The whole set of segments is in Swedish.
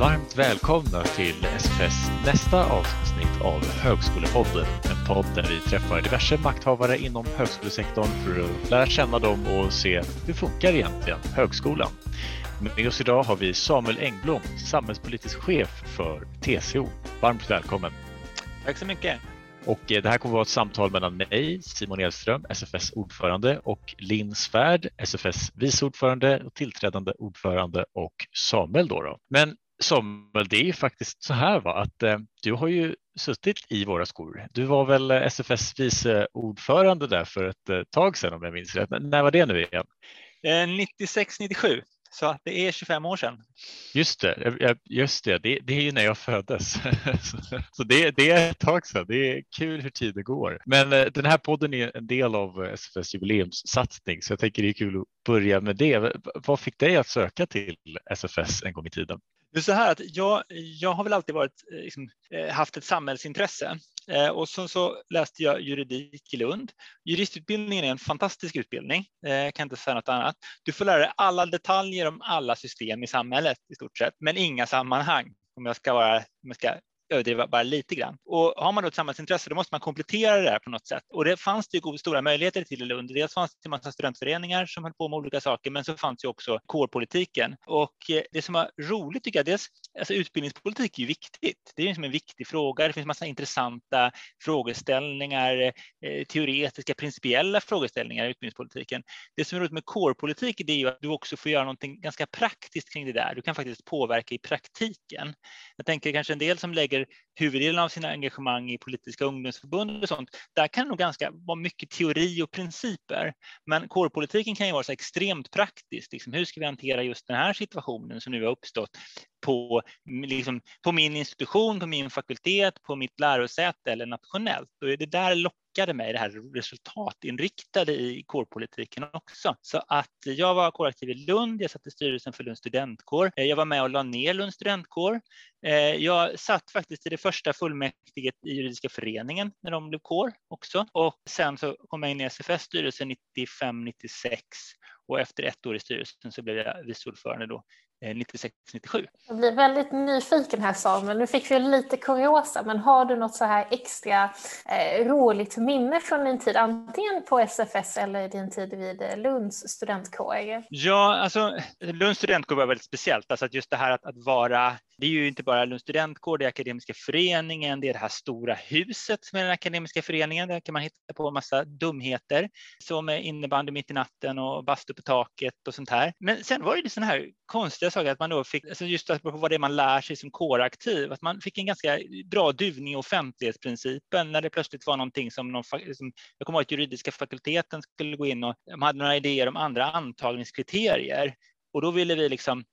Varmt välkomna till SFS nästa avsnitt av Högskolepodden. En podd där vi träffar diverse makthavare inom högskolesektorn för att lära känna dem och se hur funkar egentligen högskolan. Med oss idag har vi Samuel Engblom, samhällspolitisk chef för TCO. Varmt välkommen. Tack så mycket. Och eh, det här kommer att vara ett samtal mellan mig, Simon Edström, SFS ordförande och Linn Svärd, SFS vice ordförande och tillträdande ordförande och Samuel då. då. Men Samuel, det är ju faktiskt så här va, att eh, du har ju suttit i våra skor. Du var väl SFS vice ordförande där för ett eh, tag sedan om jag minns rätt. När var det nu igen? 96-97. Så att det är 25 år sedan. Just det, just det. det, det är ju när jag föddes. så det, det, är ett tag sedan. Det är kul hur tiden går. Men eh, den här podden är en del av SFS jubileumssatsning så jag tänker det är kul att börja med det. Vad fick dig att söka till SFS en gång i tiden? Det är så här att jag, jag har väl alltid varit, eh, liksom, eh, haft ett samhällsintresse eh, och så, så, läste jag juridik i Lund. Juristutbildningen är en fantastisk utbildning, eh, jag kan inte säga något annat. Du får lära dig alla detaljer om alla system i samhället i stort sett, men inga sammanhang om jag ska, vara, om jag ska överdriva bara lite grann. Och har man då ett samhällsintresse då måste man komplettera det här på något sätt. Och det fanns det ju stora möjligheter till i Lund. Dels fanns det en massa studentföreningar som höll på med olika saker, men så fanns ju också kårpolitiken. Och eh, det som var roligt tycker jag, dels alltså utbildningspolitik är ju viktigt. Det är liksom en viktig fråga. Det finns massa intressanta frågeställningar, eh, teoretiska, principiella frågeställningar i utbildningspolitiken. Det som är roligt med kårpolitik är ju att du också får göra någonting ganska praktiskt kring det där. Du kan faktiskt påverka i praktiken. Jag tänker kanske en del som lägger lägger huvuddelen av sina engagemang i politiska ungdomsförbund och sånt, där kan det nog ganska vara mycket teori och principer. Men kårpolitiken kan ju vara så extremt praktiskt. Liksom, hur ska vi hantera just den här situationen som nu har uppstått på, liksom, på min institution, på min fakultet, på mitt lärosäte eller nationellt? Och det där lockar lockade mig, det här resultatinriktade i kårpolitiken också. Så att jag var kåraktiv i Lund, jag satt i styrelsen för Lunds studentkår. Eh, jag var med och la ner Lunds studentkår. Eh, jag satt faktiskt i det första fullmäktige i juridiska föreningen när de blev kår också. Och sen så kom jag in i SFS styrelse 95-96 och efter ett år i styrelsen så blev jag vice ordförande då 96-97. Eh, jag blir väldigt nyfiken här Samuel. Nu fick vi lite kuriosa, men har du något så här extra eh, roligt minne från din tid, antingen på SFS eller din tid vid eh, Lunds studentkår? Ja, alltså Lunds studentkår var väldigt speciellt, alltså att just det här att, att vara det är ju inte bara Lunds studentkår, det är Akademiska föreningen, det är det här stora huset är den Akademiska föreningen. Där kan man hitta på en massa dumheter som innebandy mitt i natten och bastu på taket och sånt här. Men sen var det sådana här konstiga saker att man då fick, alltså just på vad det är man lär sig som kåraktiv, att man fick en ganska bra duvning i offentlighetsprincipen när det plötsligt var någonting som, någon, som jag kommer ihåg att juridiska fakulteten skulle gå in och de hade några idéer om andra antagningskriterier. Och då ville vi liksom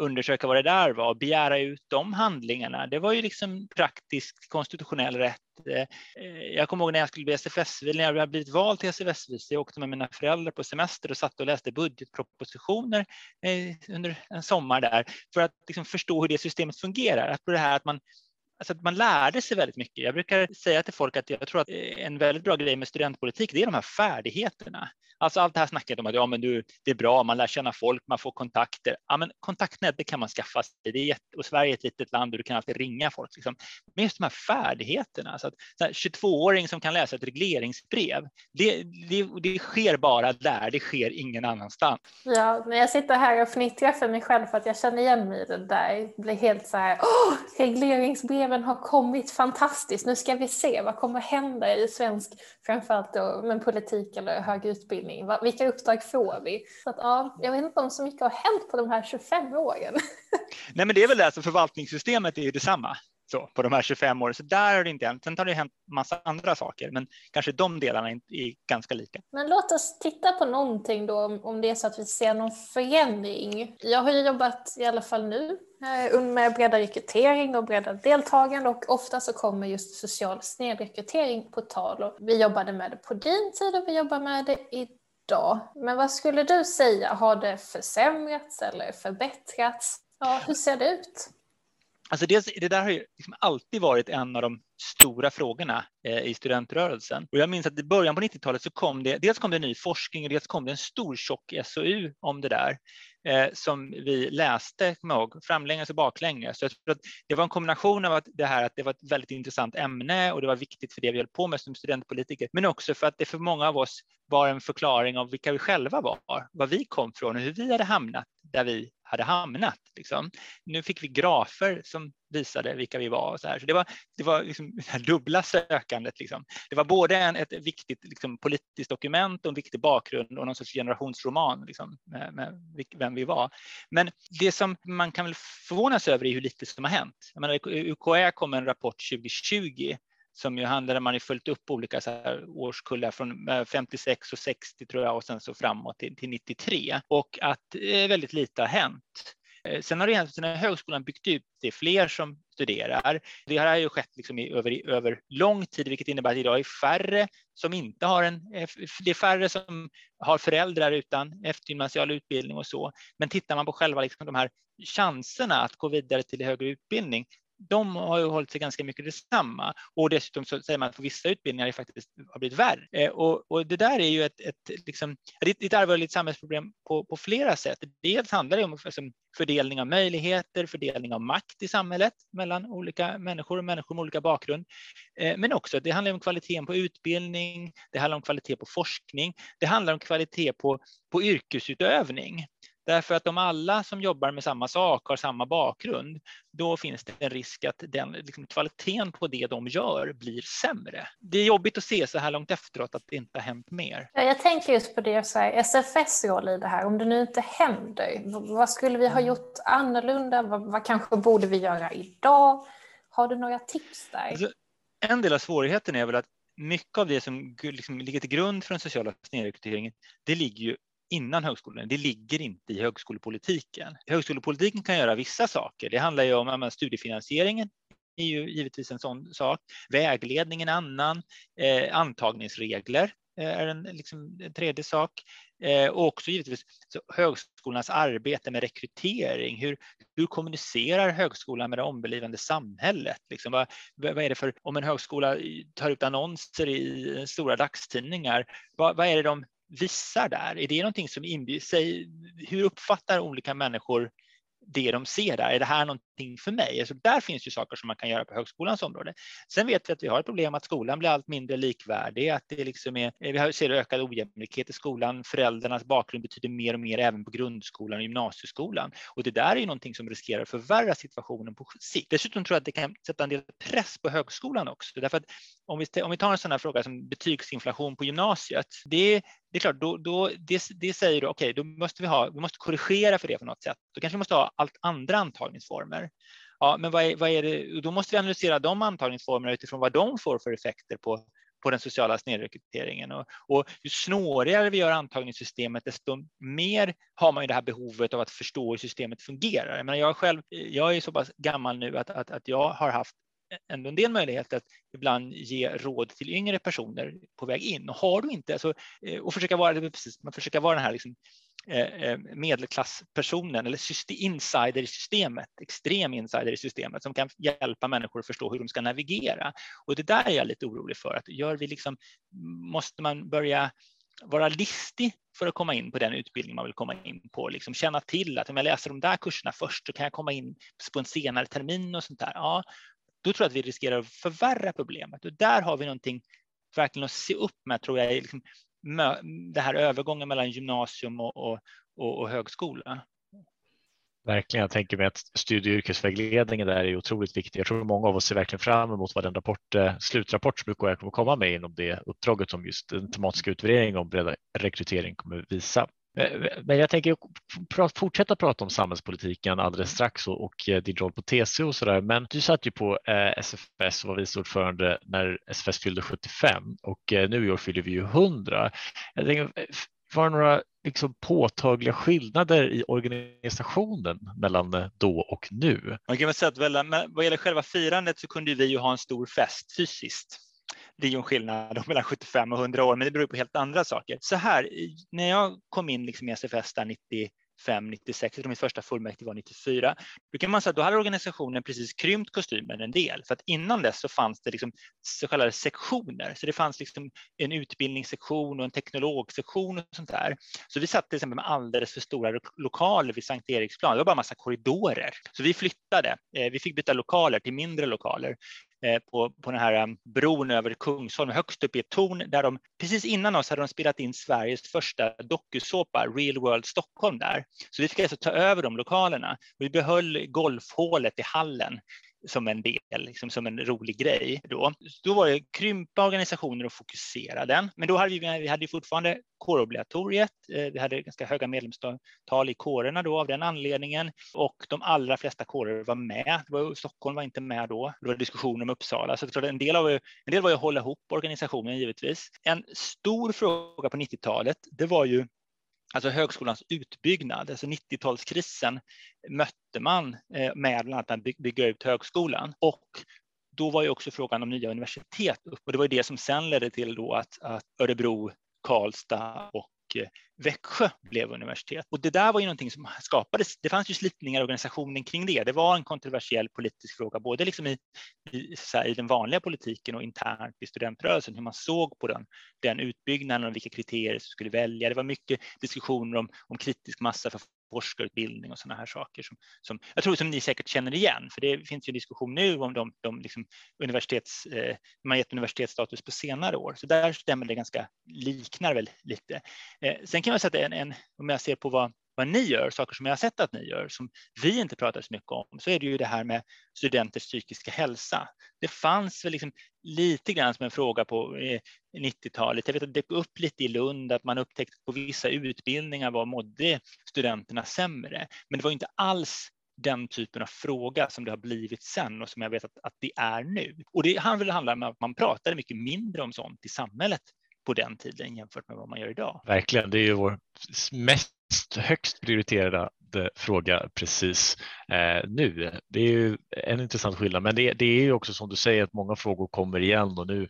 undersöka vad det där var och begära ut de handlingarna. Det var ju liksom praktisk konstitutionell rätt. Eh, jag kommer ihåg när jag skulle bli SFS, när jag hade blivit vald till SFS, jag åkte med mina föräldrar på semester och satt och läste budgetpropositioner eh, under en sommar där för att liksom förstå hur det systemet fungerar. Att det här att man Alltså att man lärde sig väldigt mycket. Jag brukar säga till folk att jag tror att eh, en väldigt bra grej med studentpolitik, det är de här färdigheterna. Alltså allt det här snacket om att ja, men du, det är bra, man lär känna folk, man får kontakter. Ja, men kontaktnät, det kan man skaffa sig. Det är jätte, och Sverige är ett litet land och du kan alltid ringa folk. Liksom. Men just de här färdigheterna, så att så 22-åring som kan läsa ett regleringsbrev, det, det, det sker bara där, det sker ingen annanstans. Ja, men jag sitter här och fnittrar för mig själv för att jag känner igen mig i det där. Jag blir helt så här, åh, eleven har kommit fantastiskt. Nu ska vi se vad kommer hända i svensk, framförallt då med politik eller högre utbildning utbildning? Vilka uppdrag får vi? Så att, ja, jag vet inte om så mycket har hänt på de här 25 åren. Nej, men det är väl det, alltså förvaltningssystemet är ju detsamma så, på de här 25 åren, så där har det inte hänt. Sen har det hänt massa andra saker, men kanske de delarna är ganska lika. Men låt oss titta på någonting då, om det är så att vi ser någon förändring. Jag har ju jobbat, i alla fall nu, eh, med breddad rekrytering och breddat deltagande och ofta så kommer just social snedrekrytering på tal. Och vi jobbade med det på din tid och vi jobbar med det idag. Men vad skulle du säga, har det försämrats eller förbättrats? Ja, hur ser det ut? Alltså det, det där har ju liksom alltid varit en av de stora frågorna eh, i studentrörelsen. Och jag minns att i början på 90-talet så kom det, dels kom det ny forskning och dels kom det en stor tjock SOU om det där eh, som vi läste, kommer jag ihåg, framlänges och baklänges. Så jag tror att det var en kombination av att det här att det var ett väldigt intressant ämne och det var viktigt för det vi höll på med som studentpolitiker, men också för att det för många av oss var en förklaring av vilka vi själva var, var vi kom från och hur vi hade hamnat där vi hade hamnat. Liksom. Nu fick vi grafer som visade vilka vi var. Och så här. Så det var, det var liksom det dubbla sökandet. Liksom. Det var både en, ett viktigt liksom, politiskt dokument och en viktig bakgrund och någon sorts generationsroman liksom, med, med vem vi var. Men det som man kan väl förvånas över är hur lite som har hänt. Jag menar, UKÄ kom med en rapport 2020 som ju handlar om man har följt upp olika så här årskullar från eh, 56 och 60 tror jag och sen så framåt till, till 93 och att eh, väldigt lite har hänt. Eh, sen har det egentligen när högskolan byggt ut, det är fler som studerar. Det har ju skett liksom i, över, över lång tid, vilket innebär att idag är färre som inte har en, eh, det är färre som har föräldrar utan eftergymnasial utbildning och så. Men tittar man på själva liksom de här chanserna att gå vidare till högre utbildning de har ju hållit sig ganska mycket detsamma och dessutom så säger man att på vissa utbildningar det faktiskt har blivit värre. Eh, och, och, det där är ju ett, ett, liksom, ett allvarligt samhällsproblem på, på, flera sätt. Dels handlar det om liksom, fördelning av möjligheter, fördelning av makt i samhället mellan olika människor och människor med olika bakgrund. Eh, men också det handlar om kvaliteten på utbildning, det handlar om kvalitet på forskning, det handlar om kvalitet på, på yrkesutövning. Därför att om alla som jobbar med samma sak har samma bakgrund, då finns det en risk att den, liksom, kvaliteten på det de gör blir sämre. Det är jobbigt att se så här långt efteråt att det inte har hänt mer. Ja, jag tänker just på det, så här, SFS roll i det här, om det nu inte händer, vad skulle vi ha mm. gjort annorlunda? Vad, vad kanske borde vi göra idag? Har du några tips där? Alltså, en del av svårigheten är väl att mycket av det som liksom ligger till grund för den sociala snedrekryteringen, det ligger ju innan högskolan. Det ligger inte i högskolepolitiken. Högskolepolitiken kan göra vissa saker. Det handlar ju om studiefinansieringen är ju givetvis en sån sak. Vägledning en annan. Eh, antagningsregler eh, är en, liksom, en tredje sak. Eh, och också givetvis så högskolans arbete med rekrytering. Hur, hur kommunicerar högskolan med det omgivande samhället? Liksom, vad, vad är det för, om en högskola tar ut annonser i stora dagstidningar, vad, vad är det de visar där? Är det någonting som inbjuder sig? Hur uppfattar olika människor det de ser där. Är det här någonting för mig? Alltså där finns ju saker som man kan göra på högskolans område. Sen vet vi att vi har ett problem att skolan blir allt mindre likvärdig, att det liksom är, vi ser ökad ojämlikhet i skolan. Föräldrarnas bakgrund betyder mer och mer även på grundskolan och gymnasieskolan. Och det där är ju någonting som riskerar att förvärra situationen på sikt. Dessutom tror jag att det kan sätta en del press på högskolan också. Därför att om vi, om vi tar en sån här fråga som betygsinflation på gymnasiet, det, det är klart, då, då, det, det säger du, okej, okay, då måste vi, ha, vi måste korrigera för det på något sätt. Då kanske vi måste ha allt andra antagningsformer. Ja, men vad är, vad är det? Då måste vi analysera de antagningsformerna utifrån vad de får för effekter på, på den sociala snedrekryteringen. Och, och ju snårigare vi gör antagningssystemet, desto mer har man ju det här behovet av att förstå hur systemet fungerar. Jag, menar, jag, själv, jag är så pass gammal nu att, att, att jag har haft ändå en del möjlighet att ibland ge råd till yngre personer på väg in. Och har du inte, alltså, eh, och försöka vara, precis, man försöker vara den här liksom, eh, eh, medelklasspersonen eller insider i systemet, extrem insider i systemet som kan hjälpa människor att förstå hur de ska navigera. Och det där är jag lite orolig för, att gör vi liksom, måste man börja vara listig för att komma in på den utbildning man vill komma in på. Liksom känna till att om jag läser de där kurserna först så kan jag komma in på en senare termin och sånt där. Ja, då tror jag att vi riskerar att förvärra problemet. Och där har vi någonting verkligen att se upp med, tror jag, liksom, det här övergången mellan gymnasium och, och, och, och högskola. Verkligen, jag tänker mig att studie och yrkesvägledningen där är otroligt viktig. Jag tror många av oss ser verkligen fram emot vad den rapport, eh, slutrapport som UKÄ kommer komma med inom det uppdraget som just den tematiska utvärderingen om bredare rekrytering kommer visa. Eh, men jag tänker fortsätta prata om samhällspolitiken alldeles strax och, och eh, din roll på TCO och så där. Men du satt ju på eh, SFS och var vice ordförande när SFS fyllde 75 och nu i år fyller vi ju 100. Jag tänker, var det några liksom påtagliga skillnader i organisationen mellan då och nu? Man kan väl säga att vad gäller själva firandet så kunde vi ju ha en stor fest fysiskt. Det är ju en skillnad mellan 75 och 100 år, men det beror på helt andra saker. Så här, när jag kom in liksom i SFS där 95, 96, och mitt första fullmäktige var 94. Då kan man säga att då hade organisationen precis krympt kostymen en del, för att innan dess så fanns det liksom så kallade sektioner, så det fanns liksom en utbildningssektion och en teknologsektion och sånt där. Så vi satt till exempel med alldeles för stora lokaler vid Sankt Eriksplan, det var bara massa korridorer. Så vi flyttade, eh, vi fick byta lokaler till mindre lokaler Eh, på, på den här um, bron över Kungsholm, högst upp i ett torn där de precis innan oss hade de spelat in Sveriges första dokusåpa, Real World Stockholm där. Så vi fick alltså ta över de lokalerna. Vi behöll golfhålet i hallen som en del, liksom som en rolig grej. Då, då var det krympa organisationer och fokusera den. Men då hade vi, vi hade fortfarande kårobligatoriet. Eh, vi hade ganska höga medlemstal i kårerna då av den anledningen och de allra flesta kårer var med. Var, Stockholm var inte med då. Det var diskussioner om Uppsala, så en del, av, en del var ju att hålla ihop organisationen givetvis. En stor fråga på 90-talet, det var ju alltså högskolans utbyggnad. Alltså 90-talskrisen mötte man eh, med bland annat att bygga ut högskolan och då var ju också frågan om nya universitet upp och det var ju det som sen ledde till då att, att Örebro, Karlstad och Eh, Växjö blev universitet. Och det där var ju någonting som skapades. Det fanns ju slitningar i organisationen kring det. Det var en kontroversiell politisk fråga, både liksom i, i, här, i den vanliga politiken och internt i studentrörelsen, hur man såg på den, den utbyggnaden och vilka kriterier som skulle välja. Det var mycket diskussioner om, om kritisk massa för forskarutbildning och sådana här saker som, som jag tror som ni säkert känner igen, för det finns ju diskussion nu om de, de liksom universitets, eh, man gett universitetsstatus på senare år, så där stämmer det ganska, liknar väl lite. Eh, sen kan man säga att en, en, om jag ser på vad vad ni gör, saker som jag har sett att ni gör, som vi inte pratar så mycket om, så är det ju det här med studenters psykiska hälsa. Det fanns väl liksom lite grann som en fråga på eh, 90-talet. Jag vet att det dök upp lite i Lund att man upptäckte att på vissa utbildningar var mådde studenterna sämre, men det var inte alls den typen av fråga som det har blivit sen och som jag vet att, att det är nu. Och det handlar om att man pratade mycket mindre om sånt i samhället på den tiden jämfört med vad man gör idag. Verkligen, det är ju vår mest högst prioriterade Eh, fråga precis eh, nu. Det är ju en intressant skillnad, men det, det, är ju också som du säger att många frågor kommer igen och nu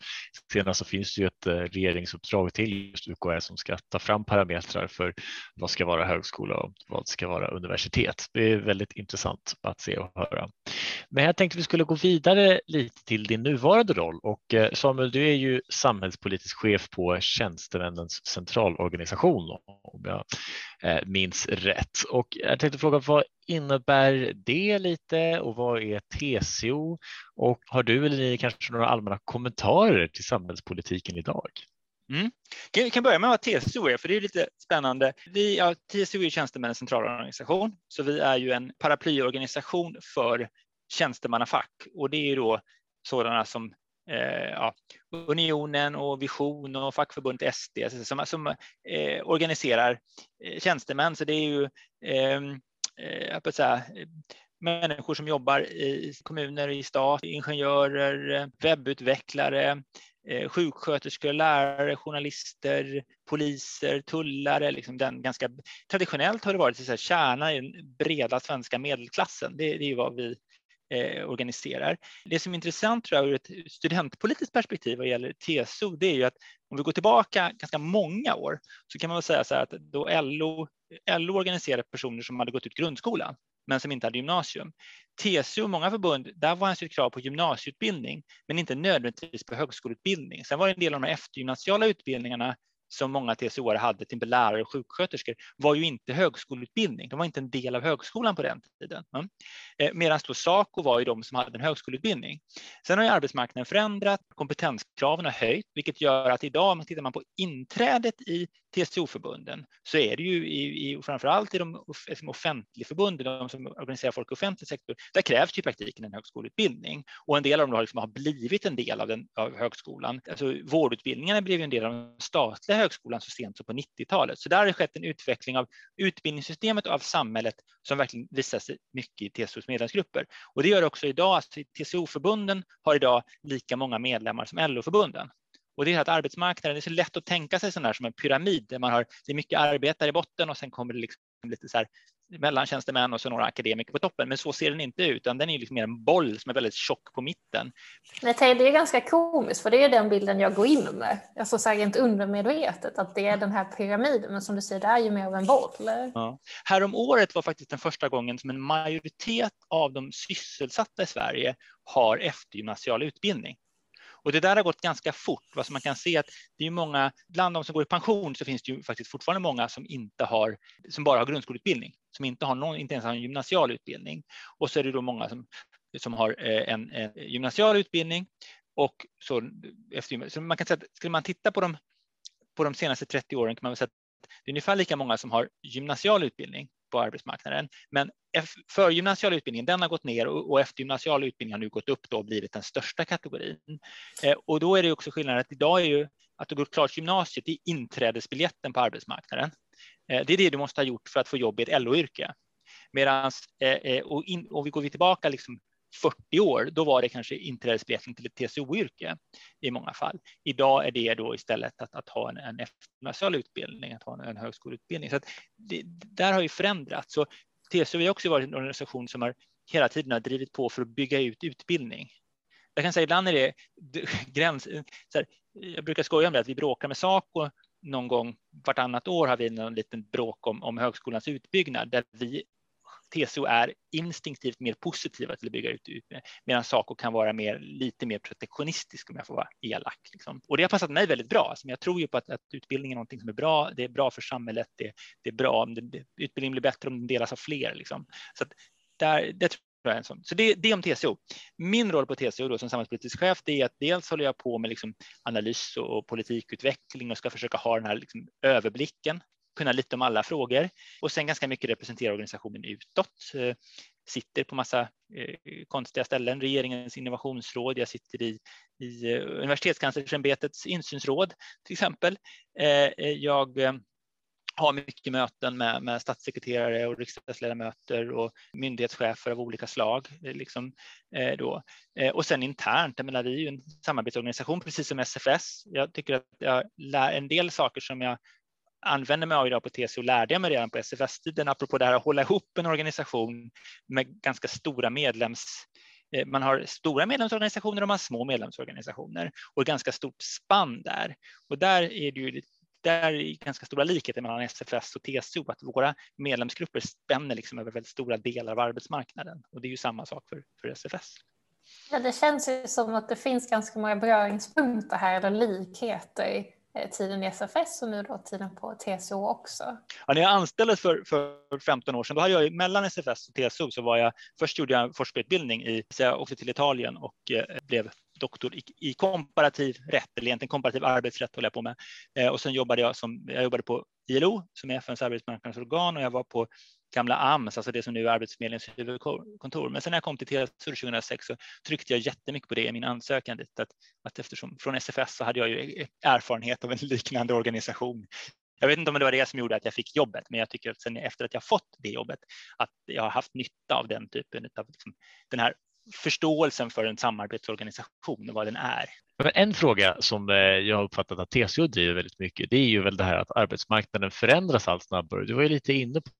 senast så finns det ju ett eh, regeringsuppdrag till just UKÄ som ska ta fram parametrar för vad ska vara högskola och vad ska vara universitet. Det är väldigt intressant att se och höra. Men jag tänkte vi skulle gå vidare lite till din nuvarande roll och eh, Samuel, du är ju samhällspolitisk chef på Tjänstemännens centralorganisation om jag eh, minns rätt. Och jag tänkte fråga vad innebär det lite och vad är TCO? Och har du eller ni kanske några allmänna kommentarer till samhällspolitiken idag? Mm. Vi kan börja med vad TCO är, för det är lite spännande. Vi, ja, TCO är Tjänstemännens centralorganisation, så vi är ju en paraplyorganisation för tjänstemannafack och det är ju då sådana som eh, ja, Unionen och Vision och fackförbundet SD alltså, som, som eh, organiserar eh, tjänstemän. Så det är ju ehm, eh, jag säga, människor som jobbar i kommuner, i stat, ingenjörer, webbutvecklare, eh, sjuksköterskor, lärare, journalister, poliser, tullare. Liksom den ganska, traditionellt har det varit så här, kärnan i den breda svenska medelklassen. Det, det är vad vi eh, organiserar. Det som är intressant tror jag ur ett studentpolitiskt perspektiv vad gäller TSO, det är ju att om vi går tillbaka ganska många år så kan man väl säga så här att då LO, LO organiserade personer som hade gått ut grundskolan men som inte hade gymnasium. TCO och många förbund, där var det ett krav på gymnasieutbildning, men inte nödvändigtvis på högskoleutbildning. Sen var det en del av de eftergymnasiala utbildningarna som många TCO hade, till exempel lärare och sjuksköterskor, var ju inte högskoleutbildning. De var inte en del av högskolan på den tiden. Eh, Medan då Saco var ju de som hade en högskoleutbildning. Sen har ju arbetsmarknaden förändrat, kompetenskraven har höjt, vilket gör att idag, om man tittar man på inträdet i TCO-förbunden, så är det ju i, i framför allt i de liksom offentligförbunden, de som organiserar folk i offentlig sektor, där krävs ju i praktiken en högskoleutbildning. Och en del av dem har, liksom har blivit en del av, den, av högskolan. Alltså, vårdutbildningarna blev ju en del av den statliga högskolan så sent som på 90-talet. Så där har det skett en utveckling av utbildningssystemet och av samhället som verkligen visar sig mycket i TCOs medlemsgrupper. Och det gör också idag, att TCO-förbunden har idag lika många medlemmar som LO-förbunden. Och det är att arbetsmarknaden, det är så lätt att tänka sig sån här som en pyramid där man har, det är mycket arbetare i botten och sen kommer det liksom lite så här mellantjänstemän och så några akademiker på toppen. Men så ser den inte ut, utan den är liksom mer en boll som är väldigt tjock på mitten. Nej, det är ganska komiskt, för det är den bilden jag går in med. Alltså så här rent undermedvetet, att det är den här pyramiden, men som du säger, det är ju mer av en boll. Ja. Härom året var faktiskt den första gången som en majoritet av de sysselsatta i Sverige har eftergymnasial utbildning. Och det där har gått ganska fort. Alltså man kan se att det är många, bland de som går i pension så finns det ju faktiskt fortfarande många som inte har, som bara har grundskoleutbildning, som inte har någon, inte ens har en gymnasial utbildning. Och så är det då många som, som har eh, en, en gymnasial utbildning och så efter, så man kan säga att skulle man titta på de, på de senaste 30 åren kan man säga att det är ungefär lika många som har gymnasial utbildning på arbetsmarknaden. Men förgymnasial utbildning, den har gått ner och eftergymnasial utbildning har nu gått upp då och blivit den största kategorin. Eh, och då är det också skillnaden att idag är ju att du går klart gymnasiet i inträdesbiljetten på arbetsmarknaden. Eh, det är det du måste ha gjort för att få jobb i ett LO-yrke. Medan, eh, eh, och, in, och vi går vi tillbaka liksom 40 år, då var det kanske inträdesbiljetten till ett TCO-yrke i många fall. Idag är det då istället att, att ha en, en eftergymnasial utbildning, att ha en, en högskoleutbildning. Så att det, där har ju förändrats. Så TCO har också varit en organisation som har hela tiden har drivit på för att bygga ut utbildning. Jag kan säga ibland är det gräns. Så här, jag brukar skoja om det att vi bråkar med Saco någon gång vartannat år har vi en liten bråk om, om högskolans utbyggnad där vi TCO är instinktivt mer positiva till att bygga ut medan Saco kan vara mer, lite mer protektionistisk om jag får vara elak. Liksom. Och det har passat mig väldigt bra. Alltså, jag tror ju på att, att utbildning är någonting som är bra. Det är bra för samhället. Det, det är bra om det, utbildning blir bättre om den delas av fler. Liksom. Så där, det tror jag är en sån. Så det, det är om TCO. Min roll på TCO då, som samhällspolitisk chef det är att dels håller jag på med liksom analys och politikutveckling och ska försöka ha den här liksom överblicken kunna lite om alla frågor och sen ganska mycket representera organisationen utåt. Eh, sitter på massa eh, konstiga ställen, regeringens innovationsråd, jag sitter i, i eh, universitetskanslersämbetets insynsråd till exempel. Jag har mycket möten med, med statssekreterare och riksdagsledamöter och myndighetschefer av olika slag. Liksom, eh, då. Eh, och sen internt, jag menar, vi är ju en samarbetsorganisation precis som SFS. Jag tycker att jag lär en del saker som jag använder mig av idag på TCO lärde jag mig redan på SFS-tiden, apropå det här att hålla ihop en organisation med ganska stora medlems eh, man har stora medlemsorganisationer och man har små medlemsorganisationer och ett ganska stort spann där. Och där är det ju där är ganska stora likheter mellan SFS och TCO, att våra medlemsgrupper spänner liksom över väldigt stora delar av arbetsmarknaden. Och det är ju samma sak för, för SFS. Ja, det känns ju som att det finns ganska många beröringspunkter här, eller likheter Eh, tiden i SFS och nu då tiden på TCO också. Ja, när jag anställdes för, för 15 år sedan, då hade jag mellan SFS och TCO så var jag, först gjorde jag en forskarutbildning i, så jag åkte till Italien och eh, blev doktor i, i, komparativ rätt, eller egentligen komparativ arbetsrätt håller jag på med. Eh, och sen jobbade jag som, jag jobbade på ILO som är FNs arbetsmarknadsorgan och jag var på gamla AMS, alltså det som nu är Arbetsförmedlingens huvudkontor. Men sen när jag kom till TSUR 2006 så tryckte jag jättemycket på det i min ansökan dit, att, att eftersom från SFS så hade jag ju e-, e-, erfarenhet av en liknande organisation. Jag vet inte om det var det som gjorde att jag fick jobbet, men jag tycker att sen efter att jag fått det jobbet, att jag har haft nytta av den typen av liksom, den här förståelsen för en samarbetsorganisation och vad den är. En fråga som eh, jag har uppfattat att TCO driver väldigt mycket, det är ju väl det här att arbetsmarknaden förändras allt snabbare. Du var ju lite inne på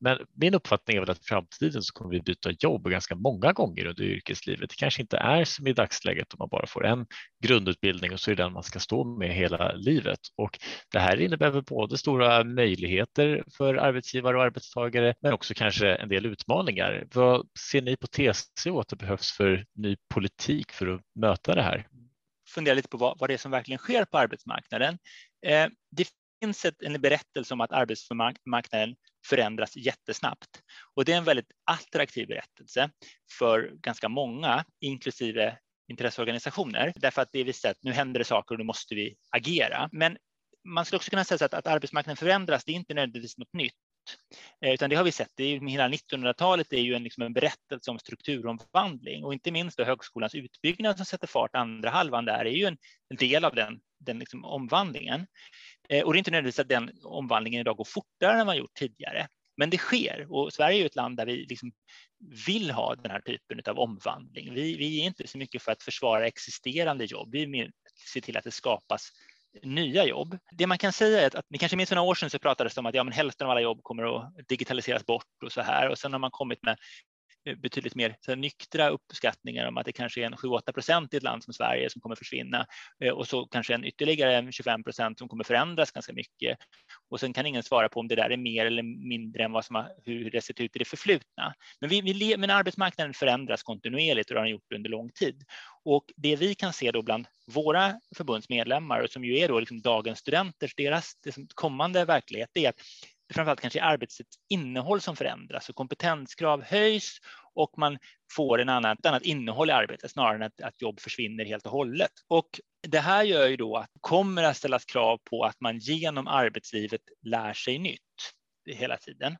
men min uppfattning är väl att i framtiden så kommer vi byta jobb ganska många gånger under yrkeslivet. Det kanske inte är som i dagsläget om man bara får en grundutbildning och så är det den man ska stå med hela livet. Och det här innebär väl både stora möjligheter för arbetsgivare och arbetstagare men också kanske en del utmaningar. Vad ser ni på TCO att det behövs för ny politik för att möta det här? Fundera lite på vad, vad det är som verkligen sker på arbetsmarknaden. Eh, det finns ett, en berättelse om att arbetsmarknaden förändras jättesnabbt. Och det är en väldigt attraktiv berättelse för ganska många, inklusive intresseorganisationer, därför att det visar att nu händer det saker och nu måste vi agera. Men man skulle också kunna säga att, att arbetsmarknaden förändras, det är inte nödvändigtvis något nytt. Eh, utan det har vi sett, det är, hela 1900-talet är ju en, liksom en berättelse om strukturomvandling och inte minst då högskolans utbyggnad som sätter fart andra halvan där är ju en del av den, den liksom omvandlingen. Eh, och det är inte nödvändigtvis att den omvandlingen idag går fortare än vad gjort tidigare. Men det sker och Sverige är ett land där vi liksom vill ha den här typen av omvandling. Vi, vi är inte så mycket för att försvara existerande jobb. Vi är mer se till att det skapas nya jobb. Det man kan säga är att, att ni kanske minns för några år sedan så pratades det om att ja, men hälften av alla jobb kommer att digitaliseras bort och så här och sen har man kommit med Eh, betydligt mer så nyktra uppskattningar om att det kanske är en 7-8 procent i ett land som Sverige som kommer försvinna eh, och så kanske en ytterligare 25 procent som kommer förändras ganska mycket. Och sen kan ingen svara på om det där är mer eller mindre än vad som har, hur det sett ut i det förflutna. Men, vi, vi, men arbetsmarknaden förändras kontinuerligt och det har den gjort under lång tid. Och det vi kan se då bland våra förbundsmedlemmar, som ju är då liksom dagens studenter, deras liksom kommande verklighet, det är att framförallt kanske arbetets innehåll som förändras och kompetenskrav höjs och man får en annan, ett annat innehåll i arbetet snarare än att, att jobb försvinner helt och hållet. Och det här gör ju då att det kommer att ställas krav på att man genom arbetslivet lär sig nytt hela tiden.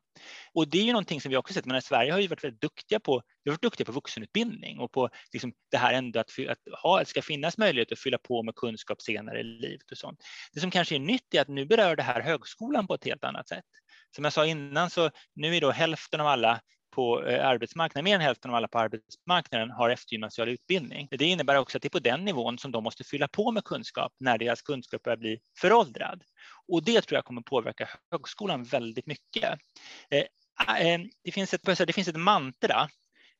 Och det är ju någonting som vi också sett, men i Sverige har ju varit väldigt duktiga på, vi har varit duktiga på vuxenutbildning och på liksom det här ändå att, att, ha, att det ska finnas möjlighet att fylla på med kunskap senare i livet och sånt. Det som kanske är nytt är att nu berör det här högskolan på ett helt annat sätt. Som jag sa innan så nu är då hälften av alla på eh, arbetsmarknaden, mer än hälften av alla på arbetsmarknaden har eftergymnasial utbildning. Det innebär också att det är på den nivån som de måste fylla på med kunskap när deras kunskap börjar bli föråldrad. Och det tror jag kommer påverka högskolan väldigt mycket. Eh, ah, eh, det finns ett, det finns ett mantra,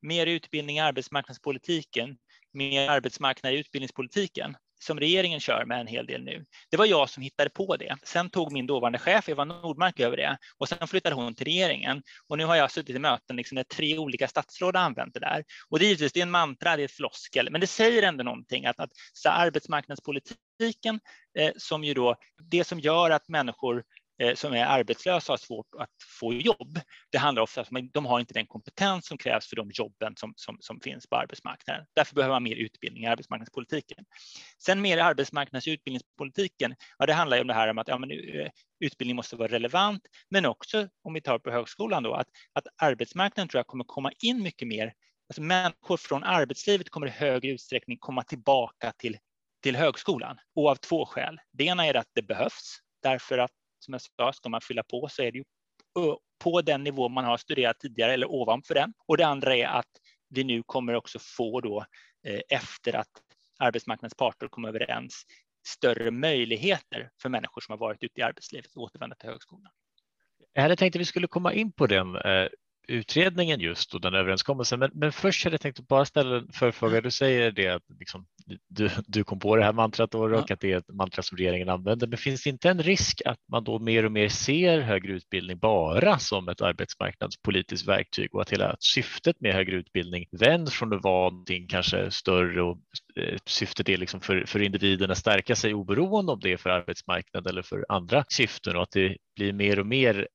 mer utbildning i arbetsmarknadspolitiken, mer arbetsmarknad i utbildningspolitiken som regeringen kör med en hel del nu. Det var jag som hittade på det. Sen tog min dåvarande chef Eva Nordmark över det och sen flyttade hon till regeringen. Och nu har jag suttit i möten liksom där tre olika statsråd har använt det där. Och det är givetvis det är en mantra, det är ett floskel, men det säger ändå någonting att, att så arbetsmarknadspolitiken eh, som ju då det som gör att människor Eh, som är arbetslösa har svårt att få jobb. Det handlar ofta om att de har inte den kompetens som krävs för de jobben som, som, som finns på arbetsmarknaden. Därför behöver man mer utbildning i arbetsmarknadspolitiken. Sen mer arbetsmarknads och utbildningspolitiken, ja, det handlar ju om det här om att ja, men, eh, utbildning måste vara relevant, men också om vi tar på högskolan då, att, att arbetsmarknaden tror jag kommer komma in mycket mer. Alltså människor från arbetslivet kommer i högre utsträckning komma tillbaka till, till högskolan och av två skäl. Det ena är att det behövs därför att som jag sa, ska man fylla på så är det ju på den nivå man har studerat tidigare eller ovanför den. Och det andra är att vi nu kommer också få då eh, efter att arbetsmarknadens parter kommer överens större möjligheter för människor som har varit ute i arbetslivet att återvända till högskolan. Jag hade tänkt att vi skulle komma in på den eh, utredningen just och den överenskommelsen. Men, men först hade jag tänkt att bara ställa en förfråga. Du säger det att liksom, du, du kom på det här mantrat och ja. att det är ett mantra som regeringen använder. Men finns det inte en risk att man då mer och mer ser högre utbildning bara som ett arbetsmarknadspolitiskt verktyg och att hela syftet med högre utbildning vänds från att vara någonting kanske större och eh, syftet är liksom för, för individen att stärka sig oberoende om det är för arbetsmarknad eller för andra syften och att det blir mer och mer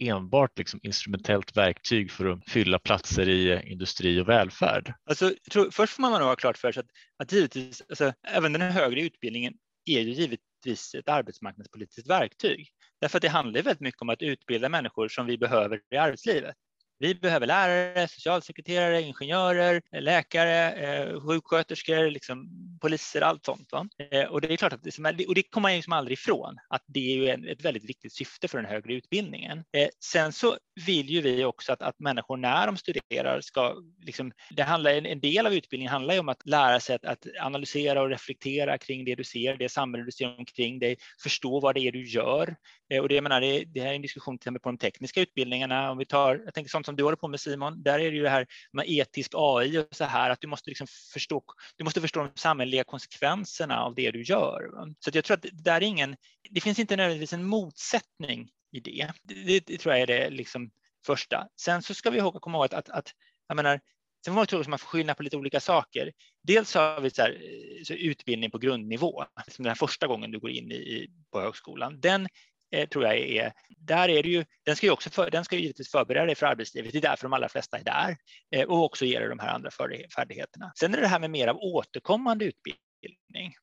enbart liksom instrumentellt verktyg för att fylla platser i eh, industri och välfärd? Alltså, tror, först får man nog ha klart för sig att, att givetvis, alltså, även den högre utbildningen är ju givetvis ett arbetsmarknadspolitiskt verktyg. Därför att det handlar väldigt mycket om att utbilda människor som vi behöver i arbetslivet. Vi behöver lärare, socialsekreterare, ingenjörer, eh, läkare, eh, sjuksköterskor, liksom, poliser, allt sånt. Va? Eh, och det är klart att det, och det kommer man liksom aldrig ifrån, att det är ju ett väldigt viktigt syfte för den högre utbildningen. Eh, sen så vill ju vi också att, att människor när de studerar ska, liksom, det handlar, en del av utbildningen handlar ju om att lära sig att, att analysera och reflektera kring det du ser, det samhälle du ser omkring dig, förstå vad det är du gör. Eh, och det, jag menar, det, det här är en diskussion till exempel på de tekniska utbildningarna. Om vi tar, jag tänker sånt som du håller på med Simon, där är det ju det här med etisk AI och så här att du måste liksom förstå, du måste förstå de samhälleliga konsekvenserna av det du gör. Så jag tror att det där är ingen, det finns inte nödvändigtvis en motsättning i det. Det, det tror jag är det liksom första. Sen så ska vi komma ihåg att, att, att jag menar, Sen får man tro att man får skilja på lite olika saker. Dels har vi så här, eh, så utbildning på grundnivå, som den här första gången du går in i, på högskolan. Den eh, tror jag är, där är det ju, den ska ju också för, den ska ju givetvis förbereda dig för arbetslivet, det är därför de allra flesta är där eh, och också ge dig de här andra färdigheterna. Sen är det det här med mer av återkommande utbildning.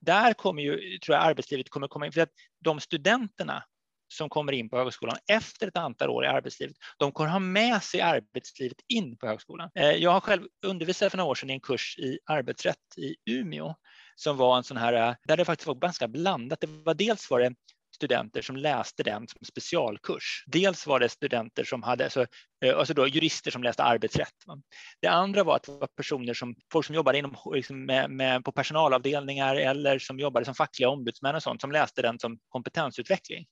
Där kommer ju, tror jag arbetslivet kommer komma in, för att de studenterna som kommer in på högskolan efter ett antal år i arbetslivet, de kommer ha med sig arbetslivet in på högskolan. Eh, jag har själv undervisat för några år sedan i en kurs i arbetsrätt i Umeå som var en sån här, eh, där det faktiskt var ganska blandat. Det var dels var det studenter som läste den som specialkurs. Dels var det studenter som hade, alltså, eh, alltså då jurister som läste arbetsrätt. Det andra var att det var personer som, folk som jobbade inom, liksom med, med, på personalavdelningar eller som jobbade som fackliga ombudsmän och sånt som läste den som kompetensutveckling.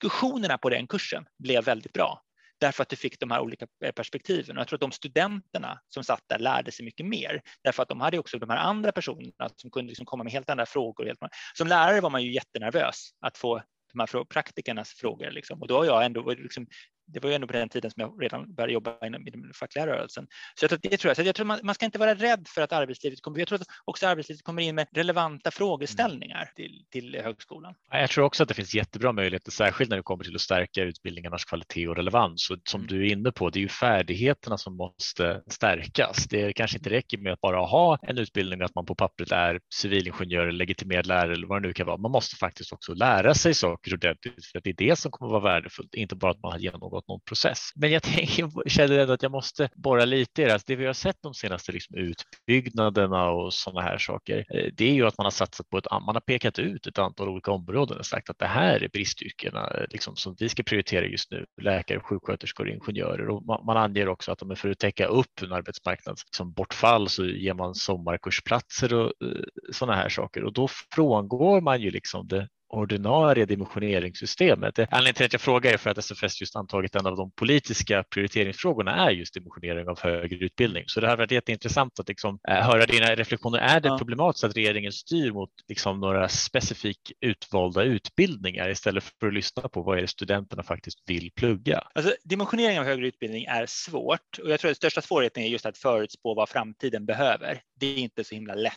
Diskussionerna på den kursen blev väldigt bra därför att du fick de här olika eh, perspektiven. Och jag tror att de studenterna som satt där lärde sig mycket mer, därför att de hade också de här andra personerna som kunde liksom komma med helt andra frågor. Som lärare var man ju jättenervös att få de här praktikernas frågor. Liksom. Och då har jag ändå liksom det var ju ändå på den tiden som jag redan började jobba inom, den fackliga rörelsen. Så jag tror, det tror jag. Så jag tror man, man, ska inte vara rädd för att arbetslivet kommer. Jag tror att också arbetslivet kommer in med relevanta frågeställningar till, till högskolan. Jag tror också att det finns jättebra möjligheter, särskilt när det kommer till att stärka utbildningarnas kvalitet och relevans. Och som mm. du är inne på, det är ju färdigheterna som måste stärkas. Det kanske inte räcker med att bara ha en utbildning att man på pappret är civilingenjör, legitimerad lärare eller vad det nu kan vara. Man måste faktiskt också lära sig saker ordentligt för att det är det som kommer att vara värdefullt, inte bara att man har genomgått pågått någon process. Men jag tänker, känner ändå att jag måste borra lite i det. Alltså det vi har sett de senaste liksom utbyggnaderna och sådana här saker, eh, det är ju att man har satsat på ett, man har pekat ut ett antal olika områden och sagt att det här är bristyrkena eh, liksom, som vi ska prioritera just nu. Läkare, sjuksköterskor, ingenjörer och man, man anger också att de är för att täcka upp en arbetsmarknads liksom, bortfall så ger man sommarkursplatser och eh, sådana här saker och då frångår man ju liksom det ordinarie dimensioneringssystemet. Anledningen till att jag frågar är för att SFS just antagit en av de politiska prioriteringsfrågorna är just dimensionering av högre utbildning. Så det har varit jätteintressant att liksom, äh, höra dina reflektioner. Är det ja. problematiskt att regeringen styr mot liksom, några specifikt utvalda utbildningar istället för att lyssna på vad är det studenterna faktiskt vill plugga? Alltså, dimensionering av högre utbildning är svårt och jag tror att största svårigheten är just att förutspå vad framtiden behöver. Det är inte så himla lätt.